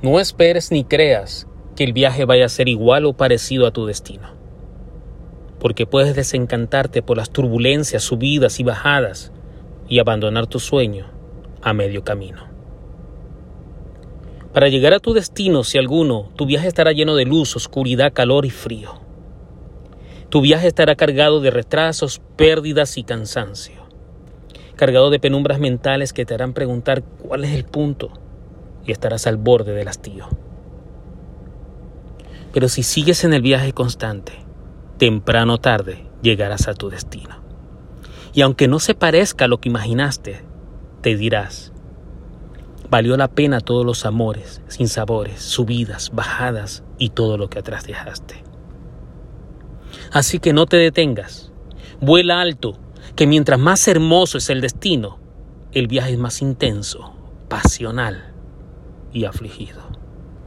No esperes ni creas que el viaje vaya a ser igual o parecido a tu destino, porque puedes desencantarte por las turbulencias, subidas y bajadas y abandonar tu sueño a medio camino. Para llegar a tu destino, si alguno, tu viaje estará lleno de luz, oscuridad, calor y frío. Tu viaje estará cargado de retrasos, pérdidas y cansancio. Cargado de penumbras mentales que te harán preguntar cuál es el punto y estarás al borde del hastío. Pero si sigues en el viaje constante, temprano o tarde llegarás a tu destino. Y aunque no se parezca a lo que imaginaste, te dirás, Valió la pena todos los amores, sin sabores, subidas, bajadas y todo lo que atrás dejaste. Así que no te detengas. Vuela alto, que mientras más hermoso es el destino, el viaje es más intenso, pasional y afligido.